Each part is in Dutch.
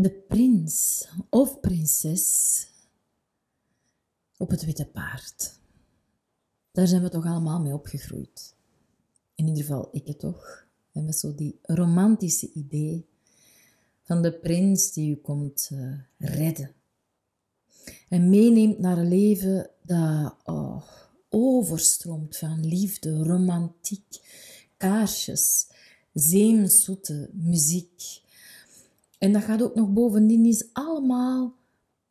De prins of prinses op het witte paard. Daar zijn we toch allemaal mee opgegroeid. In ieder geval, ik het toch. En met zo die romantische idee van de prins die u komt uh, redden. En meeneemt naar een leven dat oh, overstroomt van liefde, romantiek, kaarsjes, zeemzoete muziek. En dat gaat ook nog bovendien is allemaal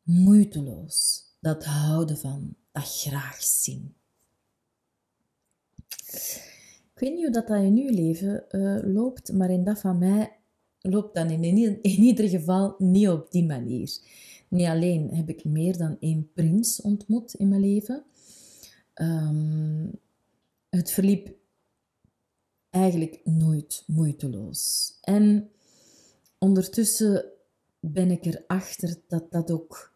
moeiteloos. Dat houden van, dat graag zien. Ik weet niet hoe dat, in uw leven uh, loopt, maar in dat van mij loopt dat in, in, ieder geval niet op die manier. Niet alleen heb ik meer dan één prins ontmoet in mijn leven. Um, het verliep eigenlijk nooit moeiteloos. En ondertussen ben ik erachter dat dat ook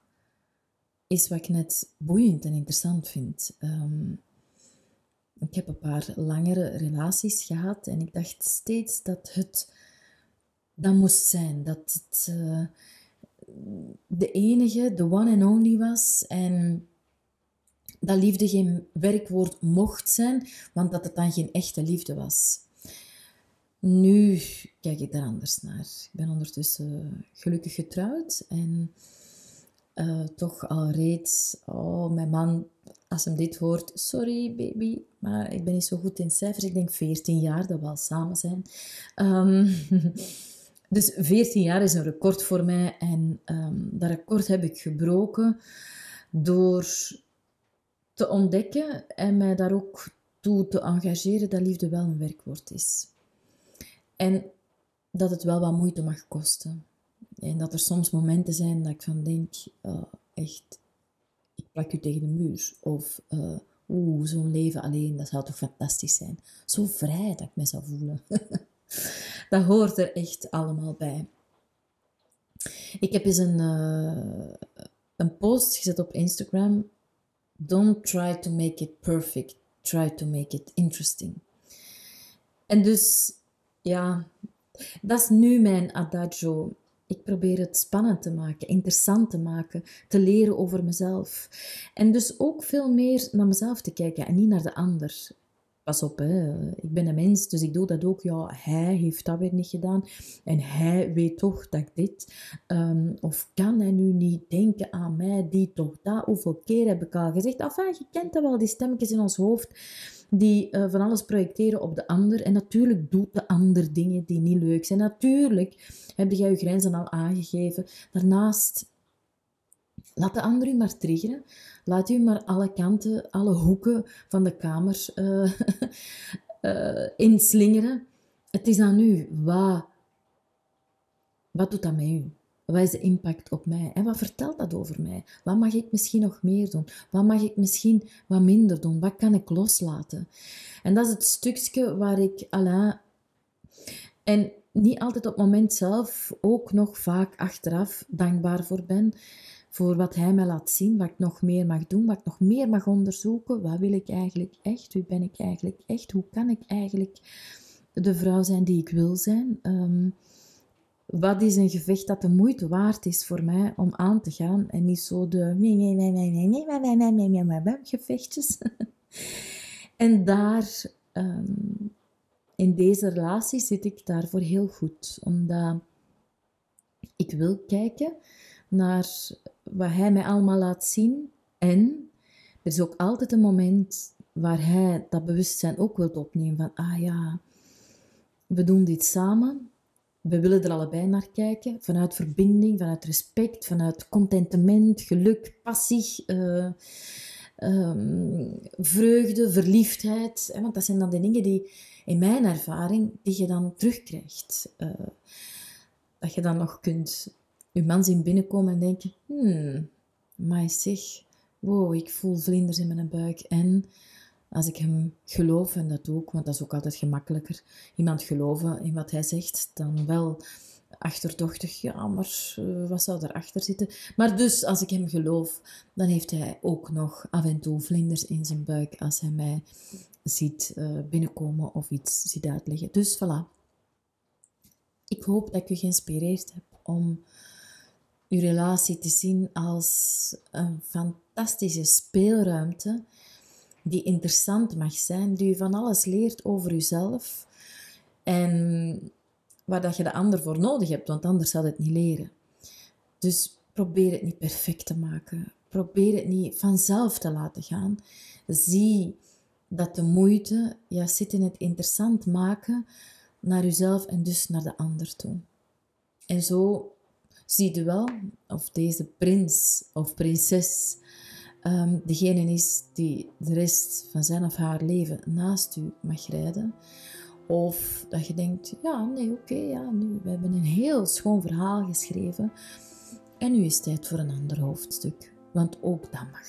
is wat ik net boeiend en interessant vind. Um, ik heb een paar langere relaties gehad en ik dacht steeds dat het dat moest zijn. Dat het uh, de enige, de one and only was. En dat liefde geen werkwoord mocht zijn, want dat het dan geen echte liefde was. Nu kijk ik daar anders naar. Ik ben ondertussen gelukkig getrouwd en uh, toch al reeds, oh, mijn man, als hem dit hoort, sorry baby, maar ik ben niet zo goed in cijfers. Ik denk 14 jaar dat we al samen zijn. Um, dus 14 jaar is een record voor mij en um, dat record heb ik gebroken door te ontdekken en mij daar ook toe te engageren dat liefde wel een werkwoord is. En dat het wel wat moeite mag kosten. En dat er soms momenten zijn dat ik van denk, uh, echt, ik plak u tegen de muur. Of, uh, oeh, zo'n leven alleen, dat zou toch fantastisch zijn. Zo vrij dat ik me zou voelen. dat hoort er echt allemaal bij. Ik heb eens een, uh, een post gezet op Instagram. Don't try to make it perfect. Try to make it interesting. En dus, ja, dat is nu mijn adagio. Ik probeer het spannend te maken, interessant te maken, te leren over mezelf. En dus ook veel meer naar mezelf te kijken en niet naar de ander. Pas op, hè. ik ben een mens, dus ik doe dat ook. Ja, hij heeft dat weer niet gedaan. En hij weet toch dat ik dit. Um, of kan hij nu niet denken aan mij, die toch dat? Hoeveel keer heb ik al gezegd? Enfin, je kent dat wel, die stemmetjes in ons hoofd die uh, van alles projecteren op de ander. En natuurlijk doet de ander dingen die niet leuk zijn. Natuurlijk heb jij je grenzen al aangegeven. Daarnaast, laat de ander u maar triggeren. Laat u maar alle kanten, alle hoeken van de kamer uh, uh, inslingeren. Het is aan u. Wat, wat doet dat met u? Wat is de impact op mij? En wat vertelt dat over mij? Wat mag ik misschien nog meer doen? Wat mag ik misschien wat minder doen? Wat kan ik loslaten? En dat is het stukje waar ik Alain... En niet altijd op het moment zelf, ook nog vaak achteraf dankbaar voor ben. Voor wat hij mij laat zien, wat ik nog meer mag doen, wat ik nog meer mag onderzoeken. Wat wil ik eigenlijk echt? Wie ben ik eigenlijk echt? Hoe kan ik eigenlijk de vrouw zijn die ik wil zijn? Um, wat is een gevecht dat de moeite waard is voor mij om aan te gaan en niet zo de gevechtjes. en daar, um, in deze relatie zit ik daarvoor heel goed, omdat ik wil kijken naar wat hij mij allemaal laat zien en Er is ook altijd een moment waar hij dat bewustzijn ook wilt opnemen van, ah ja, we doen dit samen. We willen er allebei naar kijken, vanuit verbinding, vanuit respect, vanuit contentement, geluk, passie, uh, um, vreugde, verliefdheid. Hè? Want dat zijn dan de dingen die, in mijn ervaring, die je dan terugkrijgt. Uh, dat je dan nog kunt je man zien binnenkomen en denken, hmm, maar zeg, wow, ik voel vlinders in mijn buik. En als ik hem geloof, en dat ook, want dat is ook altijd gemakkelijker, iemand geloven in wat hij zegt, dan wel achterdochtig, ja, maar uh, wat zou erachter zitten? Maar dus, als ik hem geloof, dan heeft hij ook nog af en toe vlinders in zijn buik als hij mij ziet uh, binnenkomen of iets ziet uitleggen. Dus voilà. Ik hoop dat ik u geïnspireerd heb om uw relatie te zien als een fantastische speelruimte die interessant mag zijn, die u van alles leert over uzelf en waar dat je de ander voor nodig hebt, want anders zal het niet leren. Dus probeer het niet perfect te maken. Probeer het niet vanzelf te laten gaan. Zie dat de moeite juist zit in het interessant maken naar uzelf en dus naar de ander toe. En zo zie je wel of deze prins of prinses um, degene is die de rest van zijn of haar leven naast u mag rijden. Of dat je denkt, ja, nee, oké, ja, nu, we hebben een heel schoon verhaal geschreven. En nu is het tijd voor een ander hoofdstuk, want ook dat mag.